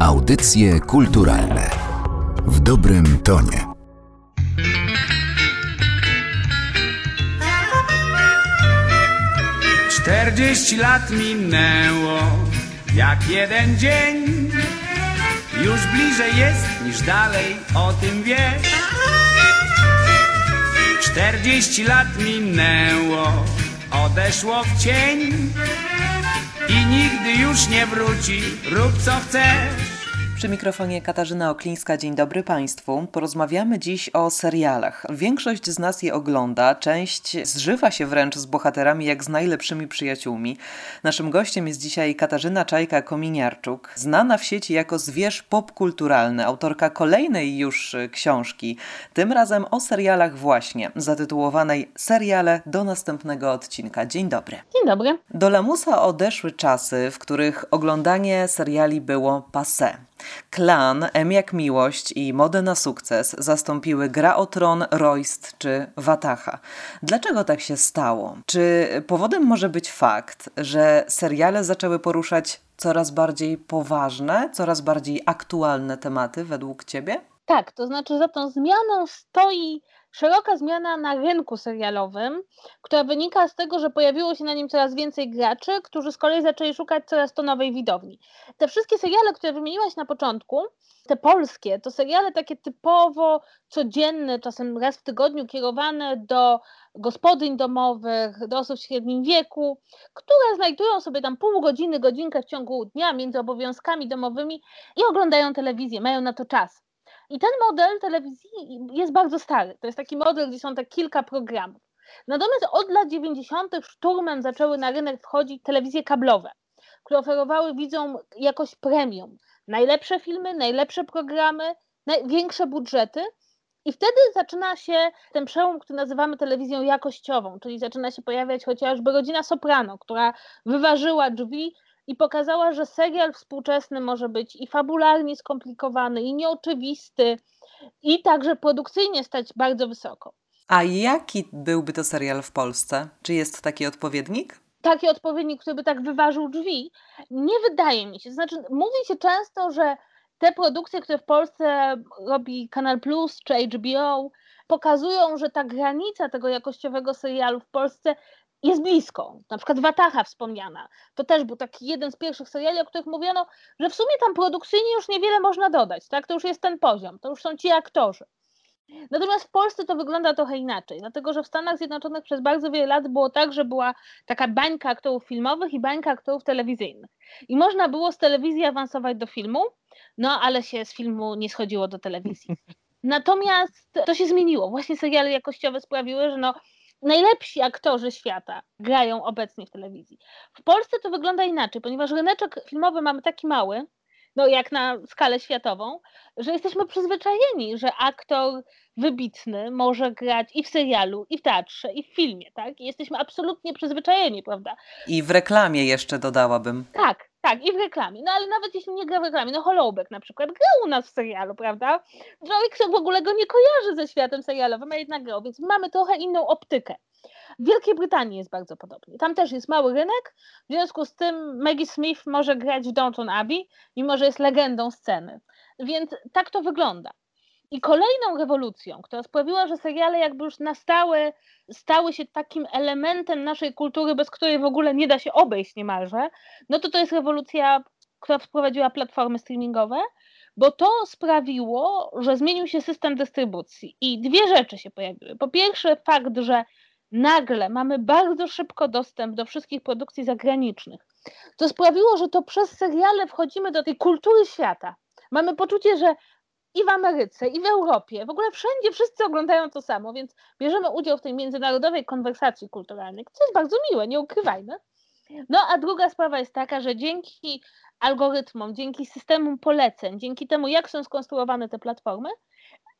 Audycje kulturalne w dobrym tonie. Czterdzieści lat minęło jak jeden dzień. Już bliżej jest niż dalej, o tym wiesz. Czterdzieści lat minęło, odeszło w cień i nigdy już nie wróci. Rób co chcesz. Przy mikrofonie Katarzyna Oklińska, dzień dobry Państwu. Porozmawiamy dziś o serialach. Większość z nas je ogląda, część zżywa się wręcz z bohaterami jak z najlepszymi przyjaciółmi. Naszym gościem jest dzisiaj Katarzyna Czajka-Kominiarczuk, znana w sieci jako zwierz popkulturalny, autorka kolejnej już książki, tym razem o serialach właśnie, zatytułowanej Seriale do następnego odcinka. Dzień dobry. Dzień dobry. Do lamusa odeszły czasy, w których oglądanie seriali było passé. Klan, M jak miłość i Modę na sukces zastąpiły Gra o Tron, Royst czy Wataha. Dlaczego tak się stało? Czy powodem może być fakt, że seriale zaczęły poruszać coraz bardziej poważne, coraz bardziej aktualne tematy według Ciebie? Tak, to znaczy za tą zmianą stoi szeroka zmiana na rynku serialowym, która wynika z tego, że pojawiło się na nim coraz więcej graczy, którzy z kolei zaczęli szukać coraz to nowej widowni. Te wszystkie seriale, które wymieniłaś na początku, te polskie, to seriale takie typowo codzienne, czasem raz w tygodniu kierowane do gospodyń domowych, do osób w średnim wieku, które znajdują sobie tam pół godziny, godzinkę w ciągu dnia między obowiązkami domowymi i oglądają telewizję, mają na to czas. I ten model telewizji jest bardzo stary. To jest taki model, gdzie są tak kilka programów. Natomiast od lat 90. szturmem zaczęły na rynek wchodzić telewizje kablowe, które oferowały widzom jakość premium. Najlepsze filmy, najlepsze programy, największe budżety. I wtedy zaczyna się ten przełom, który nazywamy telewizją jakościową, czyli zaczyna się pojawiać chociażby rodzina Soprano, która wyważyła drzwi i pokazała, że serial współczesny może być i fabularnie skomplikowany, i nieoczywisty, i także produkcyjnie stać bardzo wysoko. A jaki byłby to serial w Polsce? Czy jest taki odpowiednik? Taki odpowiednik, który by tak wyważył drzwi, nie wydaje mi się. Znaczy, mówi się często, że te produkcje, które w Polsce robi Kanal Plus czy HBO, pokazują, że ta granica tego jakościowego serialu w Polsce jest blisko. Na przykład Wataha wspomniana. To też był taki jeden z pierwszych seriali, o których mówiono, że w sumie tam produkcyjnie już niewiele można dodać, tak? To już jest ten poziom, to już są ci aktorzy. Natomiast w Polsce to wygląda trochę inaczej, dlatego że w Stanach Zjednoczonych przez bardzo wiele lat było tak, że była taka bańka aktorów filmowych i bańka aktorów telewizyjnych. I można było z telewizji awansować do filmu, no ale się z filmu nie schodziło do telewizji. Natomiast to się zmieniło. Właśnie seriale jakościowe sprawiły, że no, najlepsi aktorzy świata grają obecnie w telewizji. W Polsce to wygląda inaczej, ponieważ ryneczek filmowy mamy taki mały, no jak na skalę światową, że jesteśmy przyzwyczajeni, że aktor wybitny może grać i w serialu, i w teatrze, i w filmie, tak? I jesteśmy absolutnie przyzwyczajeni, prawda? I w reklamie jeszcze dodałabym. Tak, tak, i w reklamie. No ale nawet jeśli nie gra w reklamie, no Holoubek na przykład grał u nas w serialu, prawda? Człowiek w ogóle go nie kojarzy ze światem serialowym, a jednak grał, więc mamy trochę inną optykę. W Wielkiej Brytanii jest bardzo podobnie. Tam też jest mały rynek, w związku z tym Maggie Smith może grać w Downton Abbey, mimo że jest legendą sceny. Więc tak to wygląda. I kolejną rewolucją, która sprawiła, że seriale jakby już na stałe stały się takim elementem naszej kultury, bez której w ogóle nie da się obejść niemalże, no to to jest rewolucja, która wprowadziła platformy streamingowe, bo to sprawiło, że zmienił się system dystrybucji i dwie rzeczy się pojawiły. Po pierwsze fakt, że nagle mamy bardzo szybko dostęp do wszystkich produkcji zagranicznych. To sprawiło, że to przez seriale wchodzimy do tej kultury świata. Mamy poczucie, że i w Ameryce, i w Europie, w ogóle wszędzie wszyscy oglądają to samo, więc bierzemy udział w tej międzynarodowej konwersacji kulturalnej, co jest bardzo miłe, nie ukrywajmy. No a druga sprawa jest taka, że dzięki algorytmom, dzięki systemom poleceń, dzięki temu, jak są skonstruowane te platformy,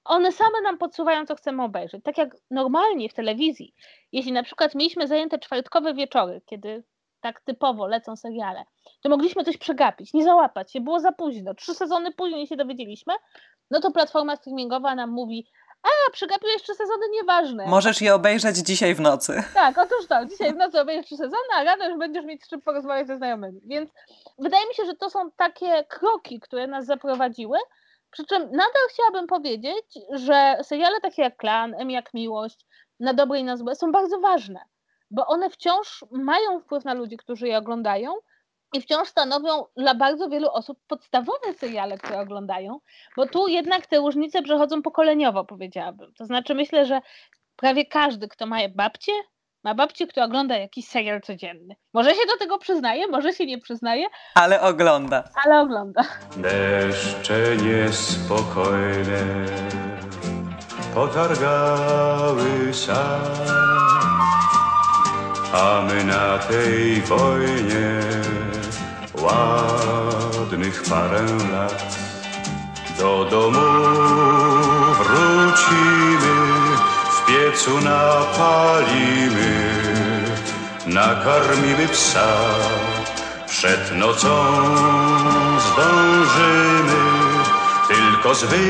one same nam podsuwają, co chcemy obejrzeć. Tak jak normalnie w telewizji, jeśli na przykład mieliśmy zajęte czwartkowe wieczory, kiedy tak typowo lecą seriale, to mogliśmy coś przegapić, nie załapać się, było za późno, trzy sezony później się dowiedzieliśmy, no to platforma streamingowa nam mówi, A, przegapiłeś trzy sezony, nieważne. Możesz je obejrzeć dzisiaj w nocy. Tak, otóż to. Dzisiaj w nocy obejrzysz trzy sezony, a rano już będziesz mieć z czym porozmawiać ze znajomymi. Więc wydaje mi się, że to są takie kroki, które nas zaprowadziły. Przy czym nadal chciałabym powiedzieć, że seriale takie jak Klan, M jak Miłość, Na dobre i na złe są bardzo ważne, bo one wciąż mają wpływ na ludzi, którzy je oglądają i wciąż stanowią dla bardzo wielu osób podstawowe seriale, które oglądają, bo tu jednak te różnice przechodzą pokoleniowo, powiedziałabym. To znaczy myślę, że prawie każdy, kto ma babcię, ma babcię, która ogląda jakiś serial codzienny. Może się do tego przyznaje, może się nie przyznaje. Ale ogląda. Ale ogląda. Deszcze niespokojne potargały sad, a my na tej wojnie ładnych parę lat. Do domu wrócimy, w piecu napalimy, nakarmimy psa. Przed nocą zdążymy, tylko zwyciężymy,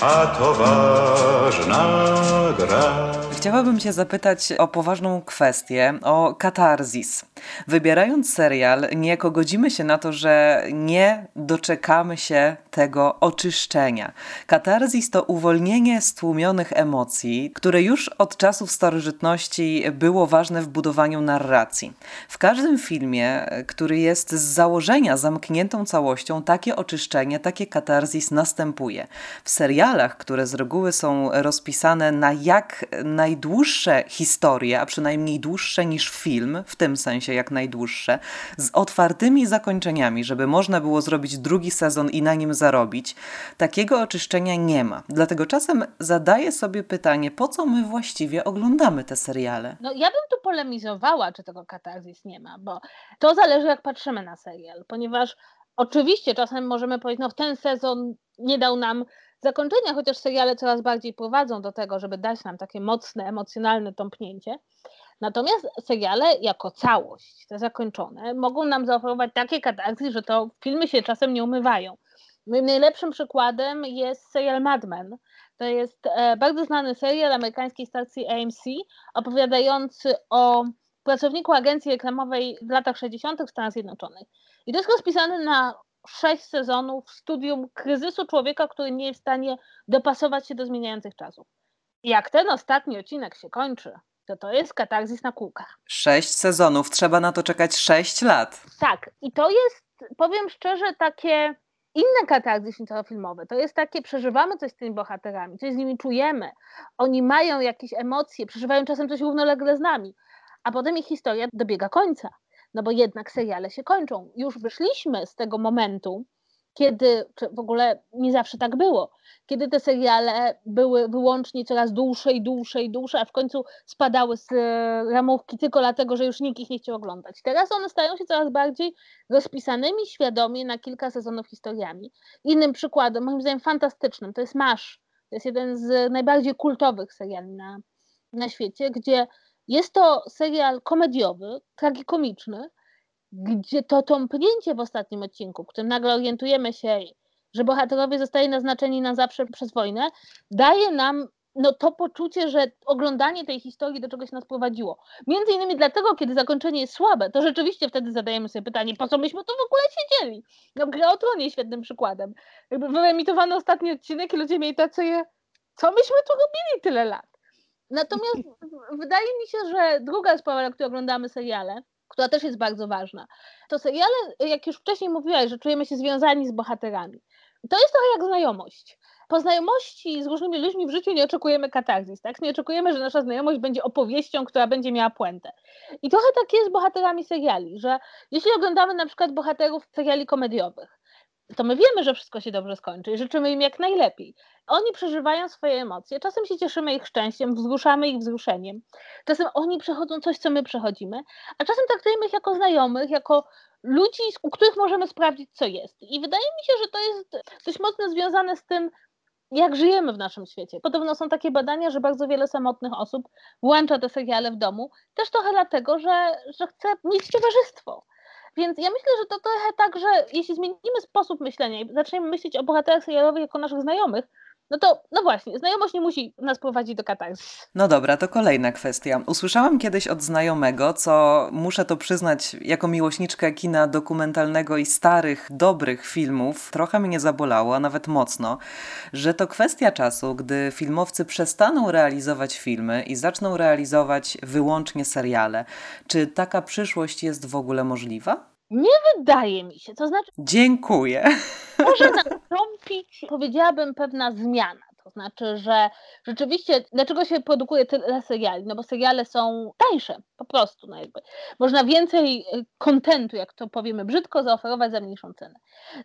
a to ważna gra. Chciałabym Cię zapytać o poważną kwestię, o katarzis. Wybierając serial, niejako godzimy się na to, że nie doczekamy się tego oczyszczenia. Katarzis to uwolnienie stłumionych emocji, które już od czasów starożytności było ważne w budowaniu narracji. W każdym filmie, który jest z założenia zamkniętą całością, takie oczyszczenie, takie katarzis następuje. W serialach, które z reguły są rozpisane na jak najdłuższe historie, a przynajmniej dłuższe niż film, w tym sensie jak najdłuższe, z otwartymi zakończeniami, żeby można było zrobić drugi sezon i na nim zarobić, takiego oczyszczenia nie ma. Dlatego czasem zadaję sobie pytanie, po co my właściwie oglądamy te seriale? No ja bym tu polemizowała, czy tego katarzis nie ma, bo to zależy jak patrzymy na serial, ponieważ oczywiście czasem możemy powiedzieć, no ten sezon nie dał nam zakończenia, chociaż seriale coraz bardziej prowadzą do tego, żeby dać nam takie mocne, emocjonalne tąpnięcie. Natomiast seriale jako całość, te zakończone, mogą nam zaoferować takie katarzys, że to filmy się czasem nie umywają. Moim najlepszym przykładem jest serial Mad Men. To jest e, bardzo znany serial amerykańskiej stacji AMC, opowiadający o pracowniku agencji reklamowej w latach 60. w Stanach Zjednoczonych. I to jest rozpisany na sześć sezonów studium kryzysu człowieka, który nie jest w stanie dopasować się do zmieniających czasów. Jak ten ostatni odcinek się kończy, to to jest katarzis na kółkach. Sześć sezonów, trzeba na to czekać sześć lat. Tak, i to jest, powiem szczerze, takie inne katarzis filmowe. To jest takie, przeżywamy coś z tymi bohaterami, coś z nimi czujemy. Oni mają jakieś emocje, przeżywają czasem coś równolegle z nami, a potem ich historia dobiega końca no bo jednak seriale się kończą. Już wyszliśmy z tego momentu, kiedy, czy w ogóle nie zawsze tak było, kiedy te seriale były wyłącznie coraz dłuższe i dłuższe i dłuższe, a w końcu spadały z e, ramówki tylko dlatego, że już nikt ich nie chciał oglądać. Teraz one stają się coraz bardziej rozpisanymi świadomie na kilka sezonów historiami. Innym przykładem, moim zdaniem fantastycznym, to jest Masz. To jest jeden z najbardziej kultowych seriali na, na świecie, gdzie jest to serial komediowy, tragikomiczny, gdzie to tąpnięcie w ostatnim odcinku, w którym nagle orientujemy się, że bohaterowie zostali naznaczeni na zawsze przez wojnę, daje nam no, to poczucie, że oglądanie tej historii do czegoś nas prowadziło. Między innymi dlatego, kiedy zakończenie jest słabe, to rzeczywiście wtedy zadajemy sobie pytanie, po co myśmy tu w ogóle siedzieli? No, Gra o Tronie jest świetnym przykładem. Jakby wyemitowano ostatni odcinek i ludzie mieli tacy, co myśmy tu robili tyle lat? Natomiast wydaje mi się, że druga sprawa, na której oglądamy seriale, która też jest bardzo ważna, to seriale, jak już wcześniej mówiłaś, że czujemy się związani z bohaterami. To jest trochę jak znajomość. Po znajomości z różnymi ludźmi w życiu nie oczekujemy katarzis, tak? Nie oczekujemy, że nasza znajomość będzie opowieścią, która będzie miała puentę. I trochę tak jest z bohaterami seriali, że jeśli oglądamy na przykład bohaterów seriali komediowych, to my wiemy, że wszystko się dobrze skończy i życzymy im jak najlepiej. Oni przeżywają swoje emocje, czasem się cieszymy ich szczęściem, wzruszamy ich wzruszeniem, czasem oni przechodzą coś, co my przechodzimy, a czasem traktujemy ich jako znajomych, jako ludzi, u których możemy sprawdzić, co jest. I wydaje mi się, że to jest dość mocno związane z tym, jak żyjemy w naszym świecie. Podobno są takie badania, że bardzo wiele samotnych osób włącza te seriale w domu, też trochę dlatego, że, że chce mieć towarzystwo Więc ja myślę, że to trochę tak, że jeśli zmienimy sposób myślenia i zaczniemy myśleć o bohaterach serialowych jako naszych znajomych, no to, no właśnie, znajomość nie musi nas prowadzić do katarzys. No dobra, to kolejna kwestia. Usłyszałam kiedyś od znajomego, co muszę to przyznać jako miłośniczkę kina dokumentalnego i starych, dobrych filmów, trochę mnie zabolało, a nawet mocno, że to kwestia czasu, gdy filmowcy przestaną realizować filmy i zaczną realizować wyłącznie seriale. Czy taka przyszłość jest w ogóle możliwa? Nie wydaje mi się, to znaczy... Dziękuję. Może nastąpić, powiedziałabym, pewna zmiana. To znaczy, że rzeczywiście, dlaczego się produkuje tyle seriali? No bo seriale są tańsze, po prostu. No jakby. Można więcej y, kontentu, jak to powiemy brzydko, zaoferować za mniejszą cenę.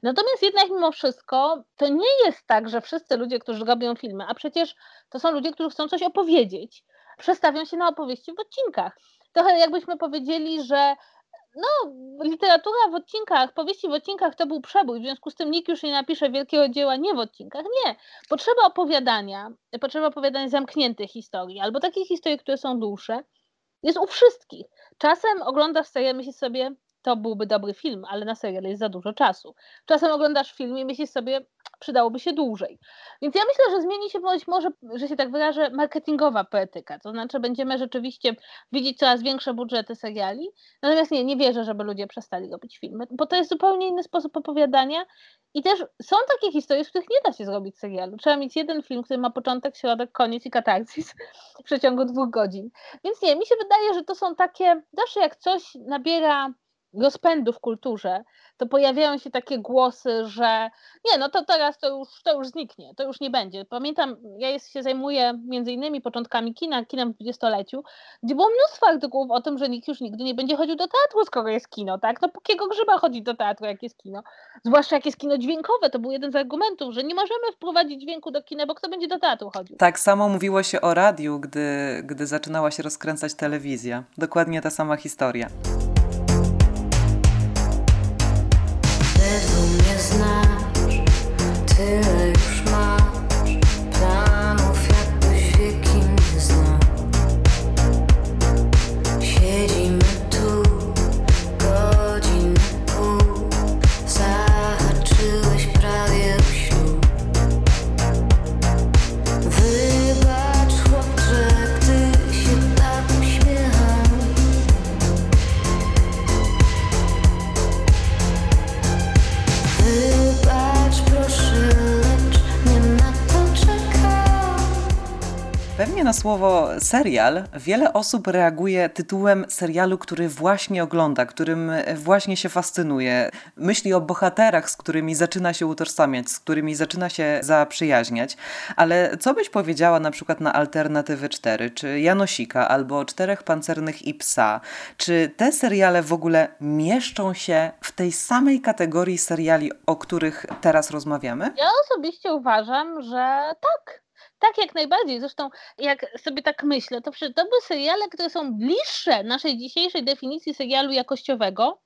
Natomiast jednak mimo wszystko to nie jest tak, że wszyscy ludzie, którzy robią filmy, a przecież to są ludzie, którzy chcą coś opowiedzieć, przestawią się na opowieści w odcinkach. Trochę jakbyśmy powiedzieli, że no, literatura w odcinkach, powieści w odcinkach to był przebój, w związku z tym nikt już nie napisze wielkiego dzieła nie w odcinkach. Nie. Potrzeba opowiadania, potrzeba opowiadania zamkniętych historii, albo takich historii, które są dłuższe, jest u wszystkich. Czasem oglądasz serial, myślisz sobie, to byłby dobry film, ale na serial jest za dużo czasu. Czasem oglądasz film i myślisz sobie, przydałoby się dłużej. Więc ja myślę, że zmieni się być może, że się tak wyrażę, marketingowa poetyka. To znaczy będziemy rzeczywiście widzieć coraz większe budżety seriali. Natomiast nie, nie wierzę, żeby ludzie przestali robić filmy, bo to jest zupełnie inny sposób opowiadania. I też są takie historie, z których nie da się zrobić serialu. Trzeba mieć jeden film, który ma początek, środek, koniec i katarzis w przeciągu dwóch godzin. Więc nie, mi się wydaje, że to są takie, zawsze jak coś nabiera rozpędu w kulturze, to pojawiają się takie głosy, że nie, no to teraz to już, to już zniknie, to już nie będzie. Pamiętam, ja jest, się zajmuję między innymi początkami kina, kinem w dwudziestoleciu, gdzie było mnóstwo artykułów o tym, że nikt już nigdy nie będzie chodził do teatru, skoro jest kino, tak? No po kiego grzyba chodzić do teatru, jak jest kino? Zwłaszcza jak jest kino dźwiękowe, to był jeden z argumentów, że nie możemy wprowadzić dźwięku do kina, bo kto będzie do teatru chodził? Tak samo mówiło się o radiu, gdy, gdy zaczynała się rozkręcać telewizja. Dokładnie ta sama historia. Pewnie na słowo serial wiele osób reaguje tytułem serialu, który właśnie ogląda, którym właśnie się fascynuje. Myśli o bohaterach, z którymi zaczyna się utożsamiać, z którymi zaczyna się zaprzyjaźniać. Ale co byś powiedziała na przykład na Alternatywy 4, czy Janosika, albo Czterech Pancernych i Psa? Czy te seriale w ogóle mieszczą się w tej samej kategorii seriali, o których teraz rozmawiamy? Ja osobiście uważam, że tak tak, jak najbardziej. Zresztą, jak sobie tak myślę, to, to były seriale, które są bliższe naszej dzisiejszej definicji serialu jakościowego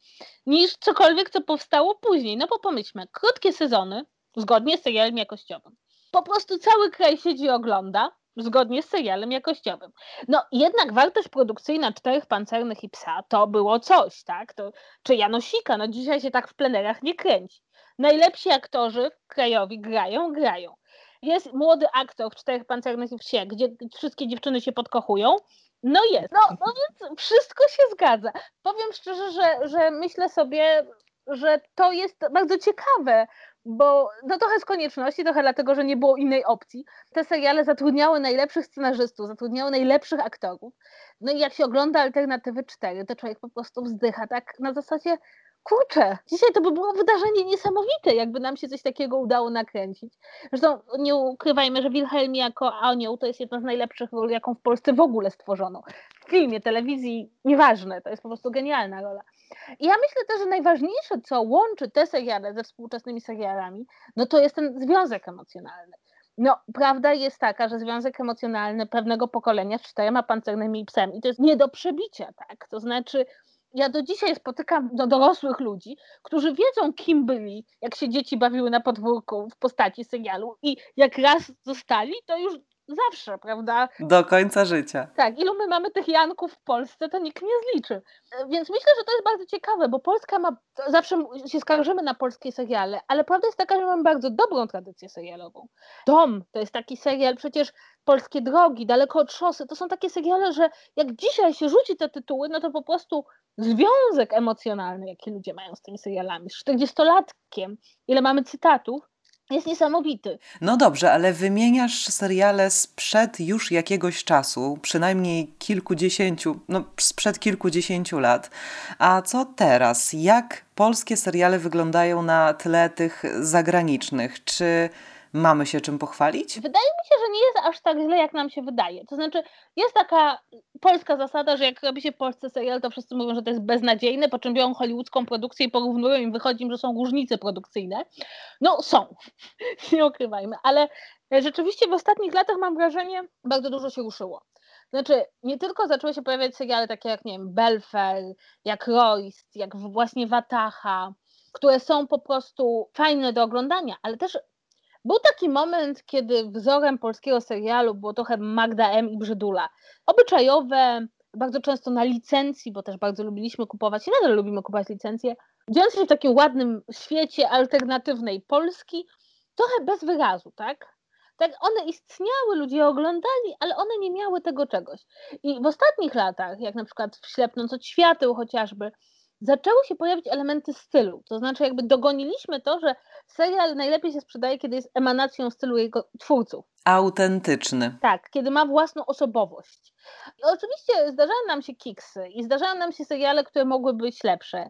niż cokolwiek, co powstało później. No bo pomyślmy, krótkie sezony, zgodnie z serialem jakościowym. Po prostu cały kraj siedzi i ogląda, zgodnie z serialem jakościowym. No jednak wartość produkcyjna Czterech Pancernych i Psa to było coś, tak? To, czy Janosika, no dzisiaj się tak w plenerach nie kręci. Najlepsi aktorzy krajowi grają, grają jest młody aktor w Czterech Pancernych Wsie, gdzie wszystkie dziewczyny się podkochują. No jest. No, no więc wszystko się zgadza. Powiem szczerze, że, że myślę sobie, że to jest bardzo ciekawe, bo no trochę z konieczności, trochę dlatego, że nie było innej opcji. Te seriale zatrudniały najlepszych scenarzystów, zatrudniały najlepszych aktorów. No i jak się ogląda Alternatywy 4, to człowiek po prostu wzdycha tak na zasadzie, kurczę, dzisiaj to by było wydarzenie niesamowite, jakby nam się coś takiego udało nakręcić. Zresztą nie ukrywajmy, że Wilhelm jako anioł to jest jedna z najlepszych ról, jaką w Polsce w ogóle stworzono. W filmie, telewizji, nieważne, to jest po prostu genialna rola. I ja myślę też, że najważniejsze, co łączy te seriale ze współczesnymi serialami, no to jest ten związek emocjonalny. No, prawda jest taka, że związek emocjonalny pewnego pokolenia z czterema pancernymi psami to jest nie do przebicia, tak? To znaczy, ja do dzisiaj spotykam do dorosłych ludzi, którzy wiedzą, kim byli, jak się dzieci bawiły na podwórku w postaci serialu i jak raz zostali, to już zawsze, prawda? Do końca życia. Tak, ilu my mamy tych Janków w Polsce, to nikt nie zliczy. Więc myślę, że to jest bardzo ciekawe, bo Polska ma, zawsze się skarżymy na polskie seriale, ale prawda jest taka, że mamy bardzo dobrą tradycję serialową. Dom to jest taki serial, przecież Polskie Drogi, Daleko od Szosy, to są takie seriale, że jak dzisiaj się rzuci te tytuły, no to po prostu związek emocjonalny, jaki ludzie mają z tymi serialami, z 40-latkiem, ile mamy cytatów, jest niesamowity. No dobrze, ale wymieniasz seriale sprzed już jakiegoś czasu, przynajmniej kilkudziesięciu, no sprzed kilkudziesięciu lat. A co teraz? Jak polskie seriale wyglądają na tle tych zagranicznych? Czy mamy się czym pochwalić? Wydaje mi się, że nie jest aż tak źle, jak nam się wydaje. To znaczy, jest taka polska zasada, że jak robi się polsce serial, to wszyscy mówią, że to jest beznadziejne, po czym biorą hollywoodzką produkcję i porównują i wychodzi im, że są różnice produkcyjne. No są, nie ukrywajmy, ale rzeczywiście w ostatnich latach mam wrażenie, bardzo dużo się ruszyło. Znaczy, nie tylko zaczęły się pojawiać seriale takie jak, nie wiem, Belfer, jak Royst, jak właśnie Wataha, które są po prostu fajne do oglądania, ale też był taki moment, kiedy wzorem polskiego serialu było trochę Magda M i Brzydula. Obyczajowe, bardzo często na licencji, bo też bardzo lubiliśmy kupować i nadal lubimy kupować licencje, dziejące się w takim ładnym świecie alternatywnej Polski, trochę bez wyrazu, tak? Tak, one istniały, ludzie oglądali, ale one nie miały tego czegoś. I w ostatnich latach, jak na przykład w Ślepnąc od świateł chociażby, zaczęły się pojawić elementy stylu. To znaczy, jakby dogoniliśmy to, że serial najlepiej się sprzedaje, kiedy jest emanacją stylu jego twórców. Autentyczny. Tak, kiedy ma własną osobowość. I oczywiście zdarzają nam się kiksy i zdarzają nam się seriale, które mogły być lepsze.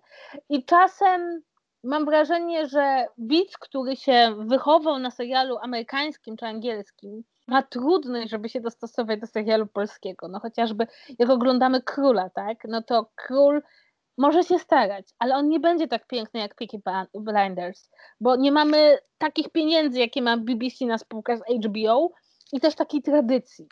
I czasem mam wrażenie, że widz, który się wychował na serialu amerykańskim czy angielskim, ma trudność, żeby się dostosować do serialu polskiego. No chociażby jak oglądamy Króla, tak? No to Król może się starać, ale on nie będzie tak piękny jak Peaky Blinders, bo nie mamy takich pieniędzy, jakie ma BBC na spółkę z HBO i też takiej tradycji.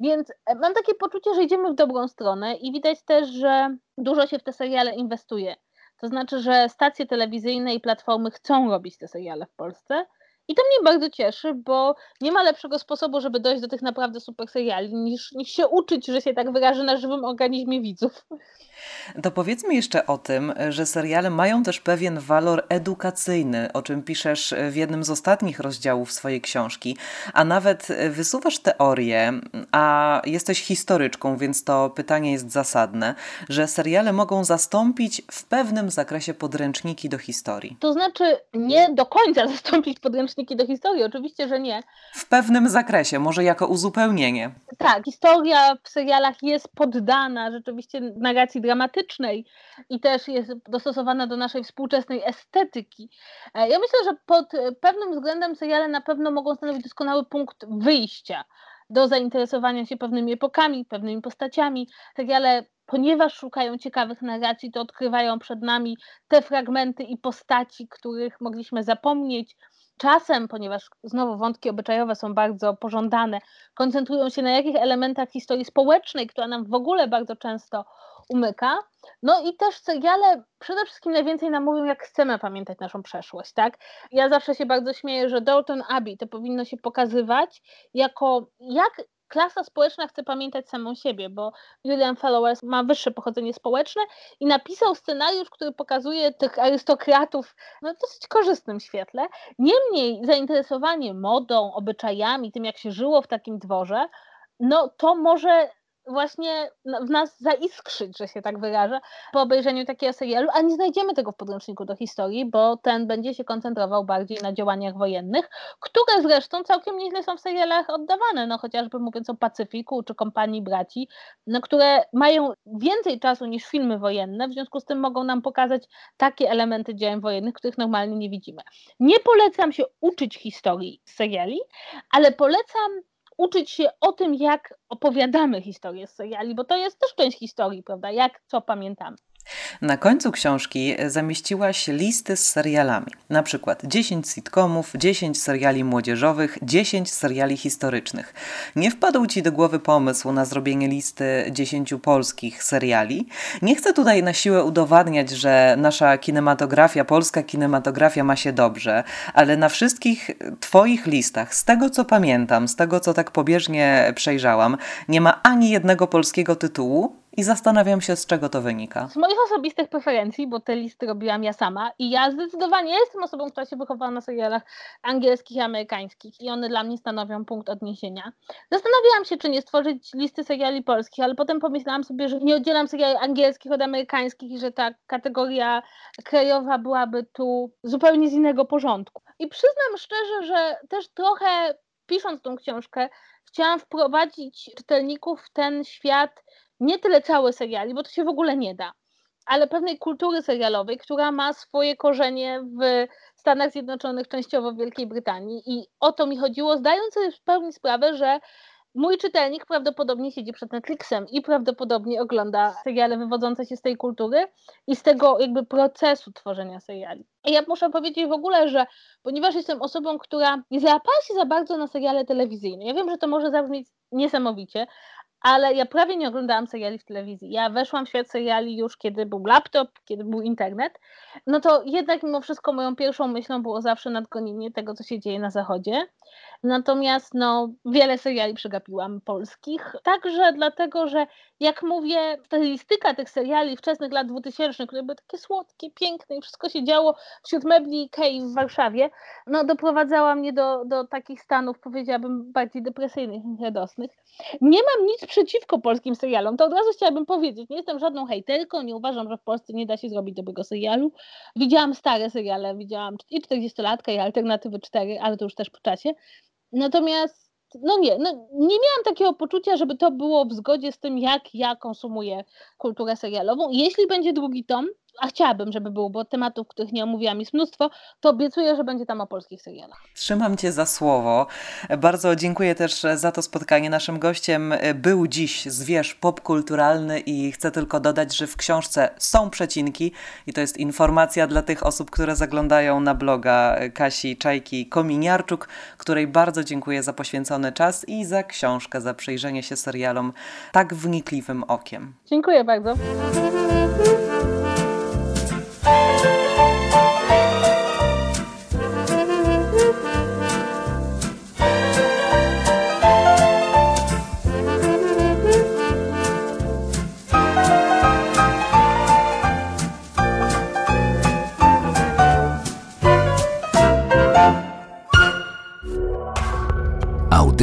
Więc e, mam takie poczucie, że idziemy w dobrą stronę i widać też, że dużo się w te seriale inwestuje. To znaczy, że stacje telewizyjne i platformy chcą robić te seriale w Polsce. I to mnie bardzo cieszy, bo nie ma lepszego sposobu, żeby dojść do tych naprawdę super seriali, niż, niż się uczyć, że się tak wyrażę, na żywym organizmie widzów. To powiedzmy jeszcze o tym, że seriale mają też pewien walor edukacyjny, o czym piszesz w jednym z ostatnich rozdziałów swojej książki, a nawet wysuwasz teorię, a jesteś historyczką, więc to pytanie jest zasadne, że seriale mogą zastąpić w pewnym zakresie podręczniki do historii. To znaczy nie do końca zastąpić podręczniki do historii, oczywiście, że nie. W pewnym zakresie, może jako uzupełnienie. Tak, historia w serialach jest poddana rzeczywiście narracji dramatycznej, i też jest dostosowana do naszej współczesnej estetyki. E, ja myślę, że pod pewnym względem seriale na pewno mogą stanowić doskonały punkt wyjścia do zainteresowania się pewnymi epokami, pewnymi postaciami. Seriale, ponieważ szukają ciekawych narracji, to odkrywają przed nami te fragmenty i postaci, których mogliśmy zapomnieć. Czasem, ponieważ znowu wątki obyczajowe są bardzo pożądane, koncentrują się na jakich elementach historii społecznej, która nam w ogóle bardzo często umyka. No i też seriale przede wszystkim najwięcej nam mówią, jak chcemy pamiętać naszą przeszłość, tak? Ja zawsze się bardzo śmieję, że Dalton Abbey to powinno się pokazywać jako jak klasa społeczna chce pamiętać samą siebie, bo Julian Fellowes ma wyższe pochodzenie społeczne i napisał scenariusz, który pokazuje tych arystokratów w dosyć korzystnym świetle. Niemniej zainteresowanie modą, obyczajami, tym jak się żyło w takim dworze, no to może właśnie w nas zaiskrzyć, że się tak wyrażę, po obejrzeniu takiego serialu, a nie znajdziemy tego w podręczniku do historii, bo ten będzie się koncentrował bardziej na działaniach wojennych, które zresztą całkiem nieźle są w serialach oddawane, no chociażby mówiąc o Pacyfiku czy Kompanii Braci, no, które mają więcej czasu niż filmy wojenne, w związku z tym mogą nam pokazać takie elementy działań wojennych, których normalnie nie widzimy. Nie polecam się uczyć historii seriali, ale polecam uczyć się o tym, jak opowiadamy historię z seriali, bo to jest też część historii, prawda? Jak co pamiętamy. Na końcu książki zamieściłaś listy z serialami. Na przykład 10 sitcomów, 10 seriali młodzieżowych, 10 seriali historycznych. Nie wpadł ci do głowy pomysł na zrobienie listy 10 polskich seriali? Nie chcę tutaj na siłę udowadniać, że nasza kinematografia, polska kinematografia ma się dobrze, ale na wszystkich twoich listach, z tego co pamiętam, z tego co tak pobieżnie przejrzałam, nie ma ani jednego polskiego tytułu, i zastanawiam się, z czego to wynika. Z moich osobistych preferencji, bo te listy robiłam ja sama i ja zdecydowanie jestem osobą, która się wychowała na serialach angielskich i amerykańskich i one dla mnie stanowią punkt odniesienia. Zastanawiałam się, czy nie stworzyć listy seriali polskich, ale potem pomyślałam sobie, że nie oddzielam seriali angielskich od amerykańskich i że ta kategoria krajowa byłaby tu zupełnie z innego porządku. I przyznam szczerze, że też trochę pisząc tą książkę, chciałam wprowadzić czytelników w ten świat nie tyle całe seriali, bo to się w ogóle nie da, ale pewnej kultury serialowej, która ma swoje korzenie w Stanach Zjednoczonych, częściowo w Wielkiej Brytanii. I o to mi chodziło, zdając sobie w pełni sprawę, że mój czytelnik prawdopodobnie siedzi przed Netflixem i prawdopodobnie ogląda seriale wywodzące się z tej kultury i z tego jakby procesu tworzenia seriali. I ja muszę powiedzieć w ogóle, że ponieważ jestem osobą, która nie załapała się za bardzo na seriale telewizyjne, ja wiem, że to może zabrzmieć niesamowicie, ale ja prawie nie oglądałam seriali w telewizji. Ja weszłam w świat seriali już kiedy był laptop, kiedy był internet. No to jednak mimo wszystko moją pierwszą myślą było zawsze nadgonienie tego, co się dzieje na zachodzie. Natomiast no, wiele seriali przegapiłam polskich, także dlatego, że jak mówię, stylistyka tych seriali wczesnych lat 2000, które były takie słodkie, piękne i wszystko się działo wśród mebli Ikei w Warszawie, no doprowadzała mnie do, do takich stanów, powiedziałabym, bardziej depresyjnych niż radosnych. Nie mam nic przeciwko polskim serialom, to od razu chciałabym powiedzieć, nie jestem żadną hejterką, nie uważam, że w Polsce nie da się zrobić dobrego serialu. Widziałam stare seriale, widziałam i 40-latka i Alternatywy 4, ale to już też po czasie. Natomiast, no nie, no nie miałam takiego poczucia, żeby to było w zgodzie z tym, jak ja konsumuję kulturę serialową. Jeśli będzie drugi tom, a chciałabym, żeby był, bo tematów, których nie omówiłam jest mnóstwo, to obiecuję, że będzie tam o polskich serialach. Trzymam Cię za słowo. Bardzo dziękuję też za to spotkanie. Naszym gościem był dziś zwierz popkulturalny i chcę tylko dodać, że w książce są przecinki i to jest informacja dla tych osób, które zaglądają na bloga Kasi Czajki Kominiarczuk, której bardzo dziękuję za poświęcony czas i za książkę, za przyjrzenie się serialom tak wnikliwym okiem. Dziękuję bardzo.